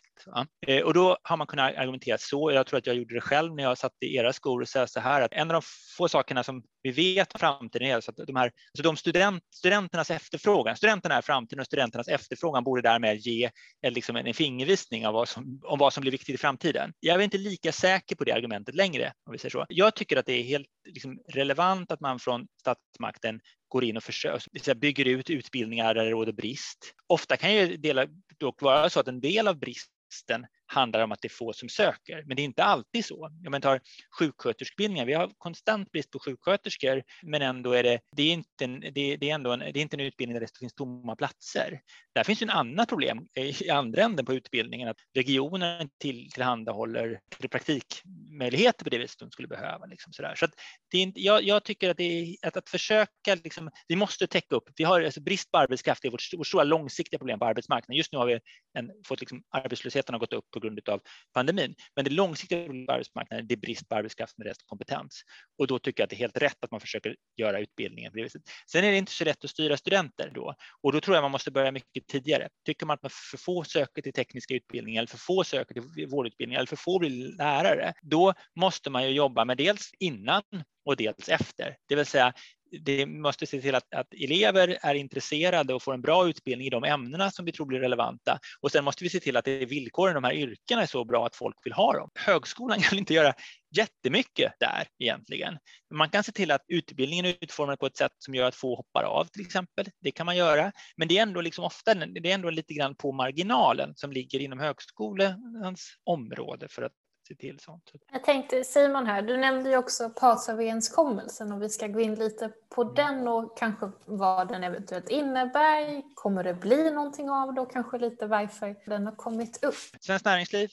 Eh, och då har man kunnat argumentera så. Jag tror att jag gjorde det själv när jag satt i era skor och säga så här att en av de få sakerna som vi vet om framtiden är så att de här, alltså de student, studenternas efterfrågan, studenterna är framtiden och studenternas efterfrågan borde därmed ge eh, liksom en, liksom en fingervisning av vad som, om vad som blir viktigt i framtiden. Jag är inte lika säker på det argumentet längre, om vi säger så. Jag tycker att det är helt liksom, relevant att man från statsmakten går in och försöker, bygger ut utbildningar där det råder brist. Ofta kan ju dela, dock vara så att en del av bristen handlar om att det är få som söker, men det är inte alltid så. Om man tar sjuksköterskeutbildningar, vi har konstant brist på sjuksköterskor, men ändå är det, det är inte en, det, det är ändå en, det är inte en utbildning där det finns tomma platser. Där finns ju en annat problem i andra änden på utbildningen, att regionen till, tillhandahåller praktikmöjligheter på det viset de skulle behöva. Liksom sådär. Så att det är inte, jag, jag, tycker att det är att, att försöka, liksom, vi måste täcka upp, vi har alltså brist på arbetskraft, det är vårt, vårt stora långsiktiga problem på arbetsmarknaden. Just nu har vi en, fått liksom, arbetslösheten har gått upp på grund av pandemin. Men det långsiktiga problemet på arbetsmarknaden det är brist på arbetskraft med rätt kompetens. Och då tycker jag att det är helt rätt att man försöker göra utbildningen på det viset. Sen är det inte så lätt att styra studenter då och då tror jag man måste börja mycket tidigare. Tycker man att man för få söker till tekniska utbildningar eller för få söker till vårdutbildningar eller för få blir lärare, då måste man ju jobba med dels innan och dels efter. Det vill säga det måste se till att, att, elever är intresserade och får en bra utbildning i de ämnena som vi tror blir relevanta. Och sen måste vi se till att det villkoren i de här yrkena är så bra att folk vill ha dem. Högskolan kan inte göra jättemycket där egentligen. Man kan se till att utbildningen är utformad på ett sätt som gör att få hoppar av till exempel. Det kan man göra, men det är ändå liksom ofta det är ändå lite grann på marginalen som ligger inom högskolans område för att se till sånt. Jag tänkte Simon här, du nämnde ju också partsöverenskommelsen och vi ska gå in lite på mm. den och kanske vad den eventuellt innebär. Kommer det bli någonting av det och kanske lite varför den har kommit upp? Svenskt Näringsliv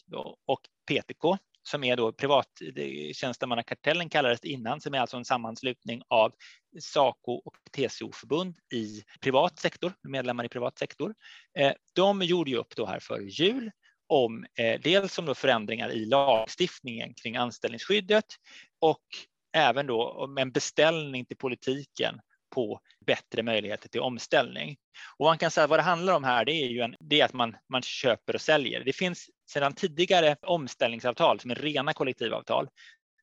och PTK som är då privat, tjänstemannakartellen kallades innan, som är alltså en sammanslutning av Saco och TCO-förbund i privat sektor, medlemmar i privat sektor. Eh, de gjorde ju upp då här före jul om eh, dels om då förändringar i lagstiftningen kring anställningsskyddet och även då om en beställning till politiken på bättre möjligheter till omställning. Och man kan säga att vad det handlar om här, det är ju en, det är att man, man köper och säljer. Det finns sedan tidigare omställningsavtal som är rena kollektivavtal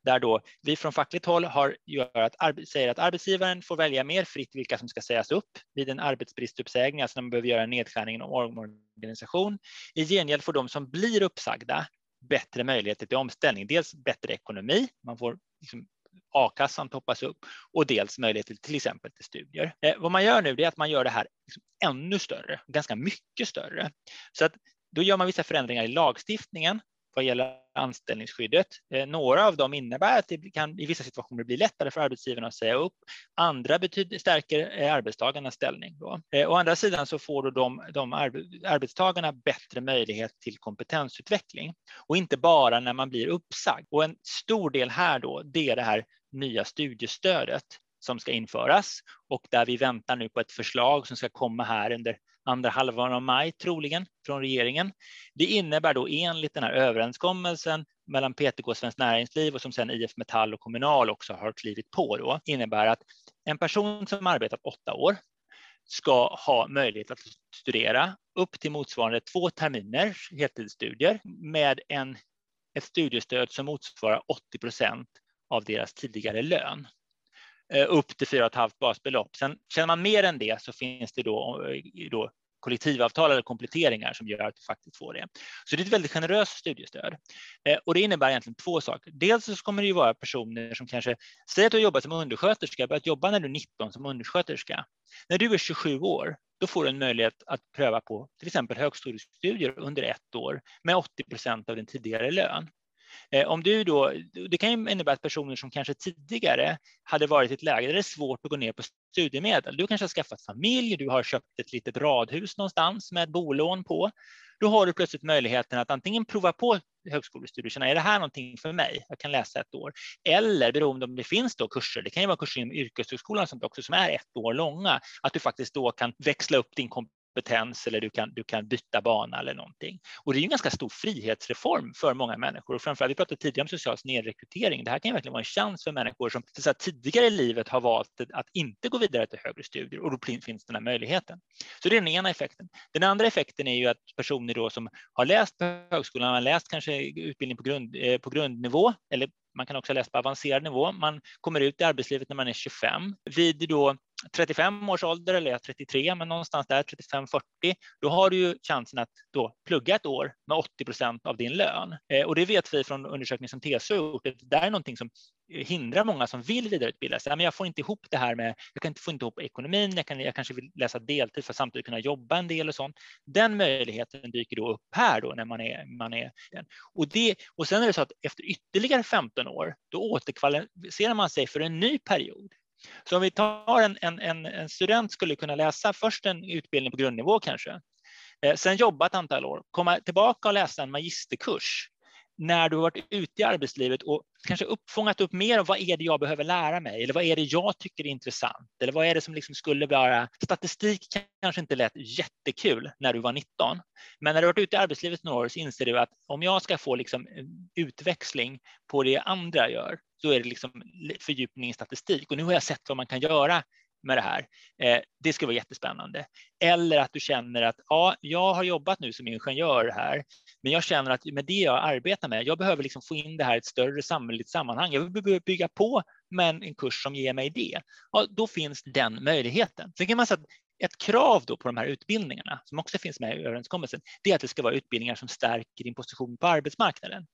där då vi från fackligt håll har, gör att, säger att arbetsgivaren får välja mer fritt vilka som ska sägas upp vid en arbetsbristuppsägning, alltså när man behöver göra en nedskärning och omorganisation. I gengäld får de som blir uppsagda bättre möjligheter till omställning. Dels bättre ekonomi, man får liksom a-kassan toppas upp och dels möjligheter till exempel till studier. Eh, vad man gör nu är att man gör det här liksom ännu större, ganska mycket större. Så att då gör man vissa förändringar i lagstiftningen vad gäller anställningsskyddet. Eh, några av dem innebär att det kan i vissa situationer bli lättare för arbetsgivarna att säga upp. Andra betyder, stärker eh, arbetstagarnas ställning. Då. Eh, å andra sidan så får då de, de arbetstagarna bättre möjlighet till kompetensutveckling och inte bara när man blir uppsagd. Och en stor del här då, det är det här nya studiestödet som ska införas och där vi väntar nu på ett förslag som ska komma här under andra halvan av maj troligen från regeringen. Det innebär då enligt den här överenskommelsen mellan PTK och Svenskt Näringsliv och som sen IF Metall och Kommunal också har klivit på då, innebär att en person som arbetat åtta år ska ha möjlighet att studera upp till motsvarande två terminers heltidsstudier med en, ett studiestöd som motsvarar 80 procent av deras tidigare lön. Eh, upp till 4,5 basbelopp. Sen känner man mer än det så finns det då, eh, då kollektivavtal eller kompletteringar som gör att du faktiskt får det. Så det är ett väldigt generöst studiestöd eh, och det innebär egentligen två saker. Dels så kommer det ju vara personer som kanske säger att du har jobbat som undersköterska, börjat jobba när du är 19 som undersköterska. När du är 27 år, då får du en möjlighet att pröva på till exempel högskolestudier under ett år med 80 procent av din tidigare lön. Eh, om du då, det kan ju innebära att personer som kanske tidigare hade varit i ett läge där det är svårt att gå ner på studiemedel. Du kanske har skaffat familj, du har köpt ett litet radhus någonstans med ett bolån på. Då har du plötsligt möjligheten att antingen prova på högskolestudier, känna är det här någonting för mig? Jag kan läsa ett år. Eller beroende om det finns då kurser, det kan ju vara kurser inom yrkeshögskolan som också som är ett år långa, att du faktiskt då kan växla upp din kompetens kompetens eller du kan, du kan byta bana eller någonting. Och det är en ganska stor frihetsreform för många människor och framförallt, vi pratade tidigare om social snedrekrytering. Det här kan ju verkligen vara en chans för människor som så tidigare i livet har valt att inte gå vidare till högre studier och då finns den här möjligheten. Så det är den ena effekten. Den andra effekten är ju att personer då som har läst på högskolan, har läst kanske utbildning på, grund, eh, på grundnivå eller man kan också läsa på avancerad nivå. Man kommer ut i arbetslivet när man är 25. Vid då 35 års ålder eller 33, men någonstans där 35-40, då har du ju chansen att då plugga ett år med 80 procent av din lön. Eh, och det vet vi från undersökningen som TCO har gjort, att det där är någonting som hindrar många som vill vidareutbilda sig. Men jag får inte ihop det här med, jag kan inte få inte ihop ekonomin, jag, kan, jag kanske vill läsa deltid för att samtidigt kunna jobba en del och sånt. Den möjligheten dyker då upp här då när man är, man är och, det, och sen är det så att efter ytterligare 15 år, då återkvalificerar man sig för en ny period. Så om vi tar en, en, en student skulle kunna läsa först en utbildning på grundnivå kanske, eh, sen jobba ett antal år, komma tillbaka och läsa en magisterkurs när du har varit ute i arbetslivet och kanske uppfångat upp mer av vad är det jag behöver lära mig eller vad är det jag tycker är intressant eller vad är det som liksom skulle vara statistik kanske inte lät jättekul när du var 19 men när du har varit ute i arbetslivet några år så inser du att om jag ska få liksom utväxling på det andra gör då är det liksom fördjupning i statistik och nu har jag sett vad man kan göra med det här. Eh, det ska vara jättespännande. Eller att du känner att ja, jag har jobbat nu som ingenjör här, men jag känner att med det jag arbetar med, jag behöver liksom få in det här i ett större samhälleligt sammanhang. Jag behöver bygga på med en kurs som ger mig det. Ja, då finns den möjligheten. Sen kan man säga att ett krav då på de här utbildningarna, som också finns med i överenskommelsen, det är att det ska vara utbildningar som stärker din position på arbetsmarknaden.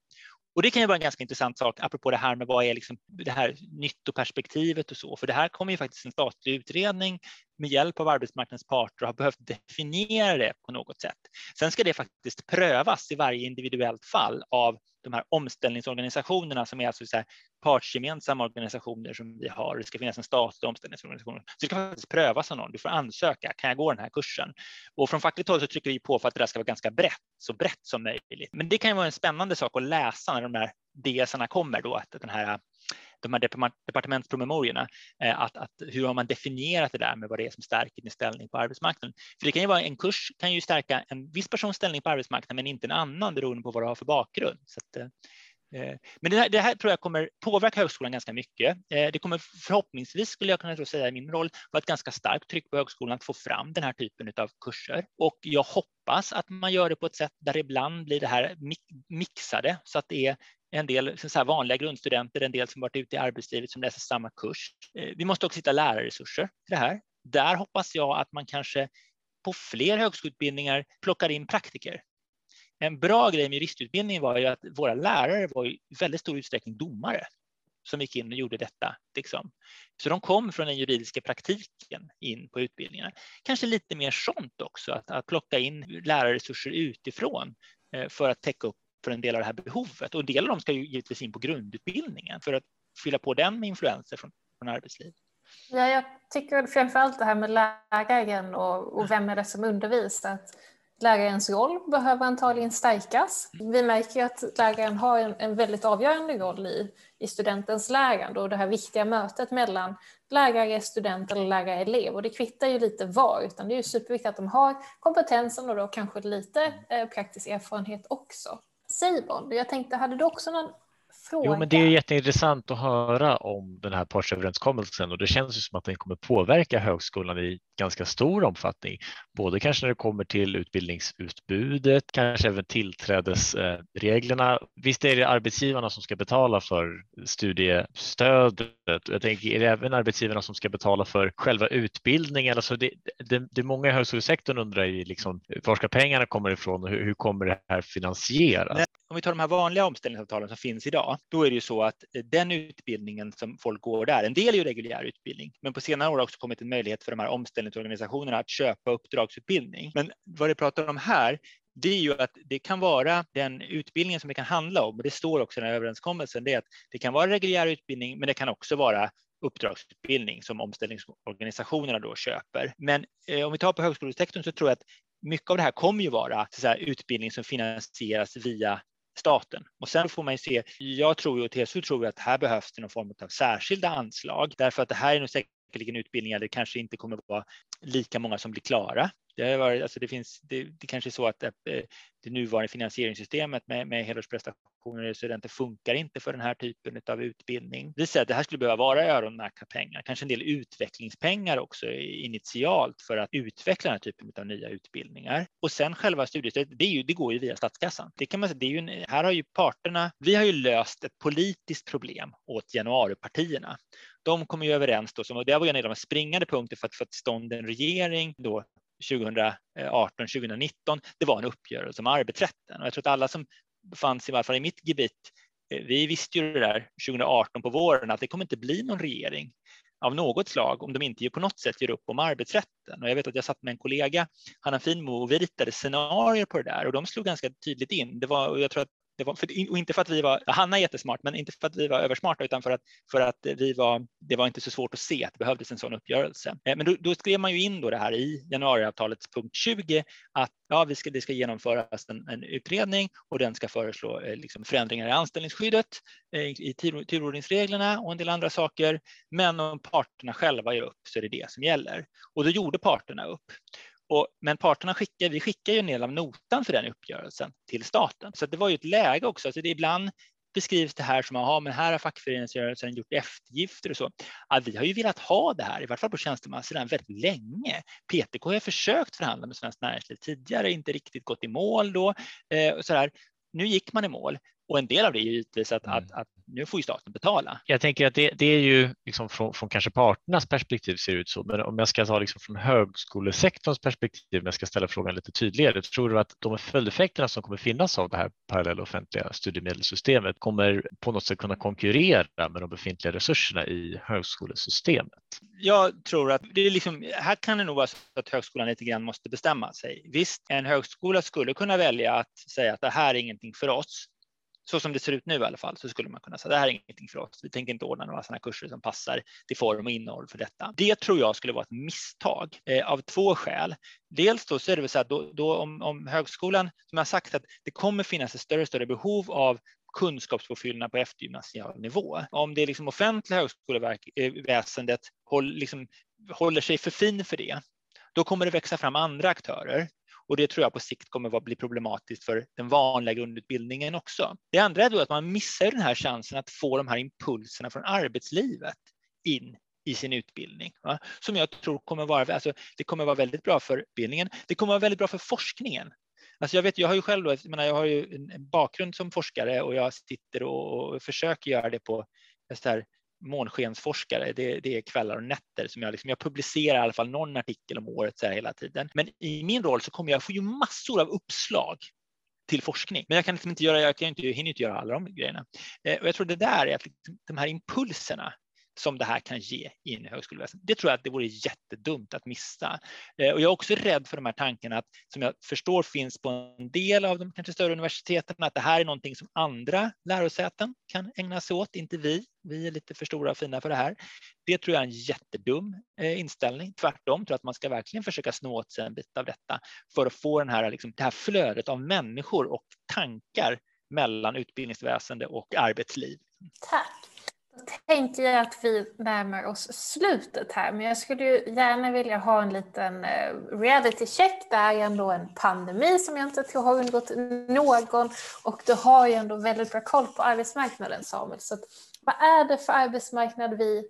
Och det kan ju vara en ganska intressant sak, apropå det här med vad är liksom det här nyttoperspektivet och så, för det här kommer ju faktiskt en statlig utredning med hjälp av arbetsmarknadens parter och har behövt definiera det på något sätt. Sen ska det faktiskt prövas i varje individuellt fall av de här omställningsorganisationerna som är alltså så här partsgemensamma organisationer som vi har. Det ska finnas en statlig omställningsorganisation. Så det ska faktiskt prövas av någon. Du får ansöka. Kan jag gå den här kursen? Och från fackligt håll så trycker vi på för att det där ska vara ganska brett, så brett som möjligt. Men det kan ju vara en spännande sak att läsa när de här DSarna kommer då, att den här de här departementspromemoriorna, eh, att, att, hur har man definierat det där med vad det är som stärker din ställning på arbetsmarknaden? För det kan ju vara en kurs kan ju stärka en viss persons ställning på arbetsmarknaden, men inte en annan beroende på vad du har för bakgrund. Så att, eh, eh, men det här, det här, tror jag kommer påverka högskolan ganska mycket. Det kommer förhoppningsvis, skulle jag kunna säga i min roll, vara ett ganska starkt tryck på högskolan att få fram den här typen av kurser. Och jag hoppas att man gör det på ett sätt där ibland blir det här mixade så att det är en del så vanliga grundstudenter, en del som varit ute i arbetslivet som läser samma kurs. Eh, vi måste också hitta lärarresurser till det här. Där hoppas jag att man kanske på fler högskoleutbildningar plockar in praktiker. En bra grej med juristutbildningen var ju att våra lärare var i väldigt stor utsträckning domare som gick in och gjorde detta. Liksom. Så de kom från den juridiska praktiken in på utbildningarna. Kanske lite mer sånt också, att, att plocka in lärarresurser utifrån eh, för att täcka upp för en del av det här behovet och en del av dem ska ju givetvis in på grundutbildningen för att fylla på den med influenser från, från arbetslivet. Ja, jag tycker framförallt det här med läraren och, och vem är det som undervisar. Att lärarens roll behöver antagligen stärkas. Vi märker att läraren har en, en väldigt avgörande roll i, i studentens lärande och det här viktiga mötet mellan lärare, student eller lärare, elev. Och det kvittar ju lite var, utan det är ju superviktigt att de har kompetensen och då kanske lite eh, praktisk erfarenhet också. Simon, jag tänkte, hade du också någon fråga. Jo, men det är jätteintressant att höra om den här partsöverenskommelsen och det känns ju som att den kommer påverka högskolan i ganska stor omfattning, både kanske när det kommer till utbildningsutbudet, kanske även tillträdesreglerna. Visst är det arbetsgivarna som ska betala för studiestödet. Jag tänker, är det även arbetsgivarna som ska betala för själva utbildningen? Alltså det, det, det många i högskolesektorn undrar ju liksom, var ska pengarna komma ifrån och hur, hur kommer det här finansieras? Om vi tar de här vanliga omställningsavtalen som finns idag, då är det ju så att eh, den utbildningen som folk går där, en del är ju reguljär utbildning, men på senare år har också kommit en möjlighet för de här omställningsorganisationerna att köpa uppdragsutbildning. Men vad det pratar om här, det är ju att det kan vara den utbildningen som det kan handla om, och det står också i den här överenskommelsen, det är att det kan vara reguljär utbildning, men det kan också vara uppdragsutbildning som omställningsorganisationerna då köper. Men eh, om vi tar på högskolesektorn så tror jag att mycket av det här kommer ju vara så här, utbildning som finansieras via staten. Och sen får man ju se, jag tror ju och TSU tror att här behövs det någon form av särskilda anslag därför att det här är nog säkerligen utbildningar där det kanske inte kommer vara lika många som blir klara. Det, varit, alltså det, finns, det, det kanske är så att det, det nuvarande finansieringssystemet med, med helårsprestationer och studenter funkar inte för den här typen av utbildning. Det säger att det här skulle behöva vara öronmärkta pengar, kanske en del utvecklingspengar också initialt för att utveckla den här typen av nya utbildningar. Och sen själva studiestödet, det, ju, det går ju via statskassan. Det kan man säga, det är ju, här har ju parterna, vi har ju löst ett politiskt problem åt januaripartierna de kom ju överens då, och det var en av de springande punkter för att få till stånd en regering då 2018, 2019, det var en uppgörelse om arbetsrätten. Och jag tror att alla som fanns i varje fall i mitt gebit, eh, vi visste ju det där 2018 på våren att det kommer inte bli någon regering av något slag om de inte på något sätt gör upp om arbetsrätten. Och jag vet att jag satt med en kollega, Hanna Finmo, och vi ritade scenarier på det där och de slog ganska tydligt in. Det var, och jag tror att det var, för, och inte för att vi var, Hanna är jättesmart, men inte för att vi var översmarta, utan för att, för att vi var, det var inte så svårt att se att det behövdes en sån uppgörelse. Eh, men då, då skrev man ju in då det här i januariavtalets punkt 20 att ja, vi ska, det ska genomföras en, en utredning och den ska föreslå eh, liksom förändringar i anställningsskyddet, eh, i turordningsreglerna och en del andra saker. Men om parterna själva gör upp så är det det som gäller. Och då gjorde parterna upp. Och, men parterna skickar, vi skickar ju en del av notan för den uppgörelsen till staten. Så det var ju ett läge också. Alltså det ibland beskrivs det här som att men här har fackföreningsrörelsen gjort eftergifter och så. Ja, vi har ju velat ha det här, i varje fall på tjänstemannasidan, väldigt länge. PTK har försökt förhandla med Svenskt Näringsliv tidigare, inte riktigt gått i mål då. Eh, och så där. Nu gick man i mål, och en del av det är givetvis att, mm. att, att, nu får ju staten betala. Jag tänker att det, det är ju liksom från, från, kanske parternas perspektiv ser det ut så, men om jag ska ta liksom från högskolesektorns perspektiv, om jag ska ställa frågan lite tydligare, tror du att de följdeffekterna som kommer finnas av det här parallella offentliga studiemedelssystemet kommer på något sätt kunna konkurrera med de befintliga resurserna i högskolesystemet? Jag tror att det är liksom, här kan det nog vara så att högskolan lite grann måste bestämma sig. Visst, en högskola skulle kunna välja att säga att det här är ingenting för oss så som det ser ut nu i alla fall så skulle man kunna säga det här är ingenting för oss. Vi tänker inte ordna några sådana kurser som passar till form och innehåll för detta. Det tror jag skulle vara ett misstag eh, av två skäl. Dels då så är det väl så att då, då om, om, högskolan, som jag sagt, att det kommer finnas ett större och större behov av kunskapspåfyllnad på eftergymnasial nivå. Om det är liksom offentliga högskoleväsendet eh, håll, liksom, håller sig för fin för det, då kommer det växa fram andra aktörer och det tror jag på sikt kommer att bli problematiskt för den vanliga grundutbildningen också. Det andra är då att man missar den här chansen att få de här impulserna från arbetslivet in i sin utbildning. Va? Som jag tror kommer vara, alltså, det kommer vara väldigt bra för utbildningen. Det kommer vara väldigt bra för forskningen. Alltså jag, vet, jag har ju själv då, jag, menar, jag har ju en bakgrund som forskare och jag sitter och, och försöker göra det på så här, månskensforskare. Det, det, är kvällar och nätter som jag, liksom, jag publicerar i alla fall någon artikel om året så här hela tiden. Men i min roll så kommer jag få ju massor av uppslag till forskning. Men jag kan liksom inte göra, jag kan inte, jag hinner inte göra alla de grejerna. Eh, och jag tror det där är att liksom, de här impulserna som det här kan ge in i högskoleväsendet. Det tror jag att det vore jättedumt att missa. Eh, och jag är också rädd för de här tankarna att, som jag förstår finns på en del av de kanske större universiteten, att det här är någonting som andra lärosäten kan ägna sig åt, inte vi. Vi är lite för stora och fina för det här. Det tror jag är en jättedum eh, inställning. Tvärtom tror jag att man ska verkligen försöka snå åt sig en bit av detta för att få den här, liksom, det här flödet av människor och tankar mellan utbildningsväsende och arbetsliv. Tack. Då tänker jag att vi närmar oss slutet här, men jag skulle ju gärna vilja ha en liten eh, reality check. Det är ändå en pandemi som jag inte tror har undgått någon och du har ju ändå väldigt bra koll på arbetsmarknaden Samuel. Så att, vad är det för arbetsmarknad vi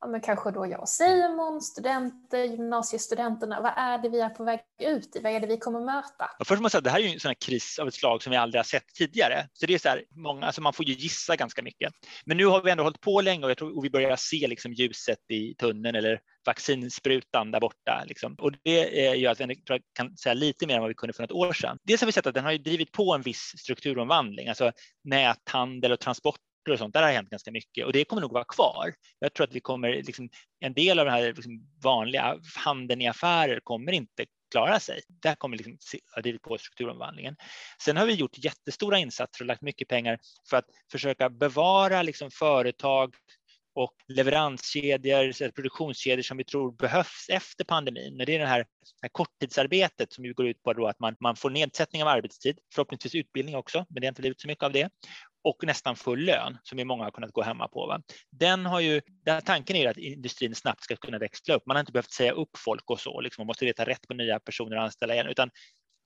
ja, men kanske då jag och Simon, studenter, gymnasiestudenterna, vad är det vi är på väg ut i? Vad är det vi kommer möta? Ja, först måste jag säga, det här är ju en sån kris av ett slag som vi aldrig har sett tidigare. Så det är så här, många, alltså man får ju gissa ganska mycket. Men nu har vi ändå hållit på länge och jag tror och vi börjar se liksom ljuset i tunneln eller vaccinsprutan där borta. Liksom. Och det gör att vi kan säga lite mer än vad vi kunde för något år sedan. Dels har vi sett att den har drivit på en viss strukturomvandling, alltså näthandel och transport och sånt, där har hänt ganska mycket och det kommer nog vara kvar. Jag tror att vi kommer, liksom, en del av den här liksom, vanliga handeln i affärer kommer inte klara sig. Där kommer liksom ha drivit på strukturomvandlingen. Sen har vi gjort jättestora insatser och lagt mycket pengar för att försöka bevara liksom företag och leveranskedjor, produktionskedjor som vi tror behövs efter pandemin. Det är det här, här korttidsarbetet som ju går ut på att man, man får nedsättning av arbetstid, förhoppningsvis utbildning också, men det har inte blivit så mycket av det och nästan full lön som vi många har kunnat gå hemma på. Va? Den har ju, där tanken är att industrin snabbt ska kunna växla upp. Man har inte behövt säga upp folk och så, liksom, man måste leta rätt på nya personer att anställa igen, utan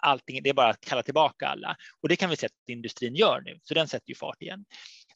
allting, det är bara att kalla tillbaka alla. Och det kan vi se att industrin gör nu, så den sätter ju fart igen.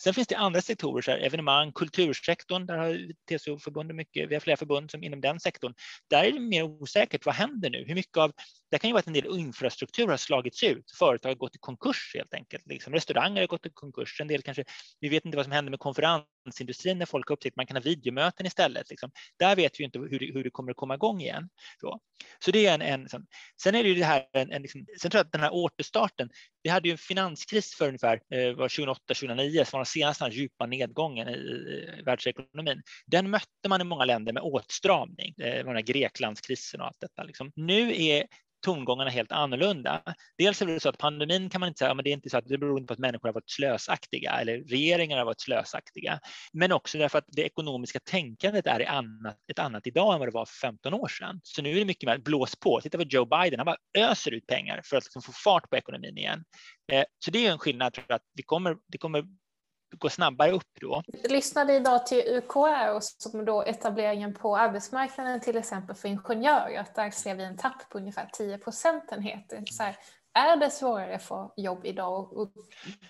Sen finns det andra sektorer, så här, evenemang, kultursektorn, där har TCO-förbundet mycket, vi har flera förbund som inom den sektorn. Där är det mer osäkert, vad händer nu? Hur mycket av, det kan ju vara att en del infrastruktur har slagits ut, företag har gått i konkurs helt enkelt, liksom. restauranger har gått i konkurs, en del kanske, vi vet inte vad som händer med konferensindustrin när folk har upptäckt att man kan ha videomöten istället. Liksom. Där vet vi inte hur det, hur det kommer att komma igång igen. Så, så det är en, en liksom. sen är det ju det här, en, en liksom, sen tror jag att den här återstarten, vi hade ju en finanskris för ungefär eh, 2008-2009 som var den senaste djupa nedgången i världsekonomin. Den mötte man i många länder med åtstramning, eh, den här Greklandskrisen och allt detta. Liksom. Nu är tongångarna helt annorlunda. Dels är det så att pandemin kan man inte säga, men det är inte så att det beror inte på att människor har varit slösaktiga eller regeringar har varit slösaktiga, men också därför att det ekonomiska tänkandet är annat, ett annat idag än vad det var för 15 år sedan. Så nu är det mycket mer blås på. Titta på Joe Biden, han bara öser ut pengar för att liksom få fart på ekonomin igen. Eh, så det är en skillnad, tror jag, att vi kommer, det kommer gå snabbare upp då. Jag lyssnade idag till UKR och som då etableringen på arbetsmarknaden till exempel för ingenjörer, att där ser vi en tapp på ungefär 10 procentenheter. Så här, är det svårare att få jobb idag? Och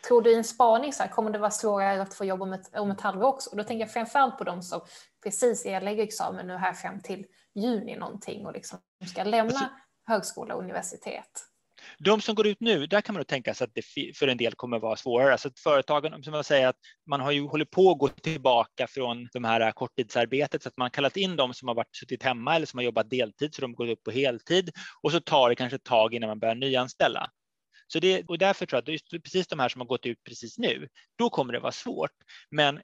tror du i en spaning, så här, kommer det vara svårare att få jobb om ett, om ett halvår också? Och då tänker jag framförallt på de som precis erlägger examen nu här fram till juni någonting och liksom ska lämna alltså, högskola och universitet. De som går ut nu, där kan man nog tänka sig att det för en del kommer vara svårare. Alltså att företagen, som jag säger, att man har ju hållit på att gå tillbaka från de här korttidsarbetet så att man har kallat in de som har varit suttit hemma eller som har jobbat deltid så de går upp på heltid och så tar det kanske ett tag innan man börjar nyanställa. Så det, och därför tror jag att precis de här som har gått ut precis nu, då kommer det vara svårt. Men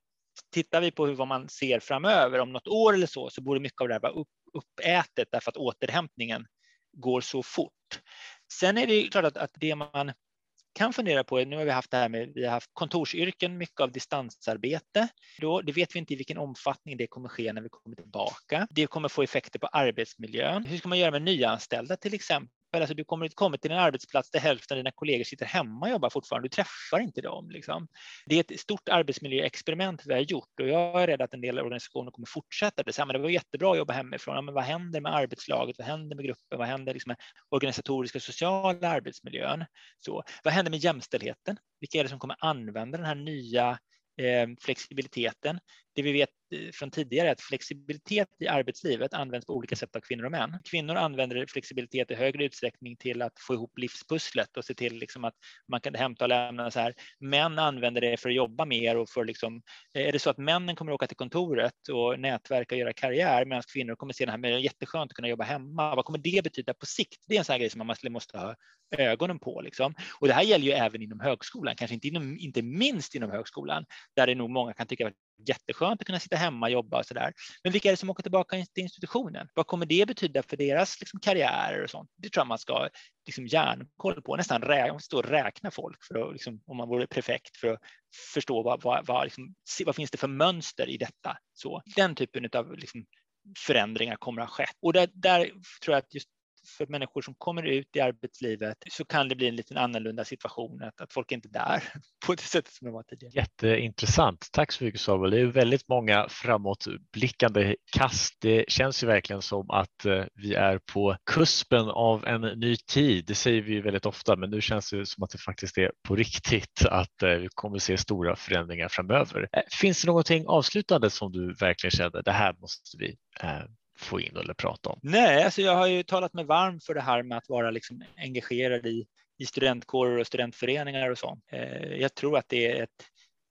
tittar vi på hur, vad man ser framöver, om något år eller så, så borde mycket av det här vara upp, uppätet därför att återhämtningen går så fort. Sen är det klart att, att det man kan fundera på, nu har vi haft det här med, vi har haft kontorsyrken, mycket av distansarbete. Då, det vet vi inte i vilken omfattning det kommer ske när vi kommer tillbaka. Det kommer få effekter på arbetsmiljön. Hur ska man göra med nyanställda till exempel? Alltså du kommer komma till en arbetsplats där hälften av dina kollegor sitter hemma och jobbar fortfarande. Du träffar inte dem. Liksom. Det är ett stort arbetsmiljöexperiment vi har gjort och jag är rädd att en del organisationer kommer fortsätta det. Men det var jättebra att jobba hemifrån. Ja, men vad händer med arbetslaget? Vad händer med gruppen? Vad händer liksom med organisatoriska och sociala arbetsmiljön? Så, vad händer med jämställdheten? Vilka är det som kommer använda den här nya eh, flexibiliteten? Det vi vet eh, från tidigare är att flexibilitet i arbetslivet används på olika sätt av kvinnor och män. Kvinnor använder flexibilitet i högre utsträckning till att få ihop livspusslet och se till liksom att man kan hämta och lämna så här. Män använder det för att jobba mer och för liksom, eh, är det så att männen kommer att åka till kontoret och nätverka och göra karriär medan kvinnor kommer se det här med jätteskönt att kunna jobba hemma. Vad kommer det betyda på sikt? Det är en sån här grej som man måste ha ögonen på. Liksom. Och det här gäller ju även inom högskolan, kanske inte, inom, inte minst inom högskolan, där det nog många kan tycka jätteskönt att kunna sitta hemma och jobba och så där. Men vilka är det som åker tillbaka till institutionen? Vad kommer det betyda för deras liksom, karriärer och sånt? Det tror jag man ska liksom, järnkoll på, nästan rä stå och räkna folk för att, liksom, om man vore prefekt för att förstå vad, vad, vad, liksom, vad finns det för mönster i detta. Så den typen av liksom, förändringar kommer att ha skett. Och där, där tror jag att just för människor som kommer ut i arbetslivet så kan det bli en lite annorlunda situation, att, att folk inte är där på det sättet som de var tidigare. Jätteintressant. Tack så mycket Samuel. Det är väldigt många framåtblickande kast. Det känns ju verkligen som att eh, vi är på kuspen av en ny tid. Det säger vi ju väldigt ofta, men nu känns det som att det faktiskt är på riktigt att eh, vi kommer se stora förändringar framöver. Eh, finns det någonting avslutande som du verkligen kände, det här måste vi få in eller prata om? Nej, alltså jag har ju talat mig varm för det här med att vara liksom engagerad i, i studentkårer och studentföreningar och så. Eh, jag tror att det är ett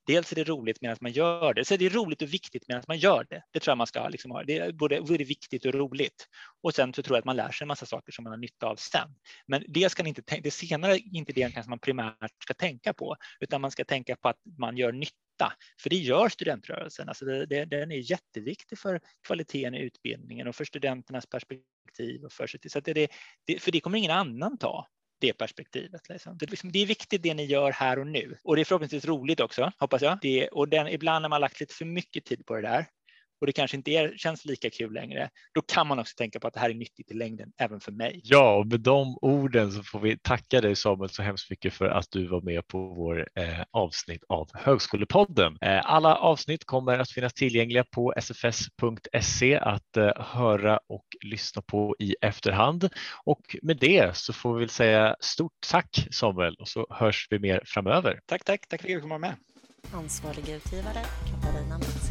Dels är det roligt medan man gör det, så är det roligt och viktigt medan man gör det. Det tror jag man ska liksom ha. Det är både, både viktigt och roligt. Och sen så tror jag att man lär sig en massa saker som man har nytta av sen. Men det ska inte, det senare är inte det kanske man primärt ska tänka på, utan man ska tänka på att man gör nytta för det gör studentrörelsen. Alltså det, det, den är jätteviktig för kvaliteten i utbildningen och för studenternas perspektiv. Och för, så det, det, för det kommer ingen annan ta det perspektivet. Liksom. Det, liksom, det, är viktigt det ni gör här och nu och det är förhoppningsvis roligt också, hoppas jag. Det, och den, ibland när man lagt lite för mycket tid på det där och det kanske inte är, känns lika kul längre, då kan man också tänka på att det här är nyttigt i längden även för mig. Ja, och med de orden så får vi tacka dig Samuel så hemskt mycket för att du var med på vår eh, avsnitt av Högskolepodden. Eh, alla avsnitt kommer att finnas tillgängliga på sfs.se att eh, höra och lyssna på i efterhand. Och med det så får vi väl säga stort tack Samuel och så hörs vi mer framöver. Tack, tack. Tack för att fick vara med. Ansvarig utgivare Katarina Mattsson.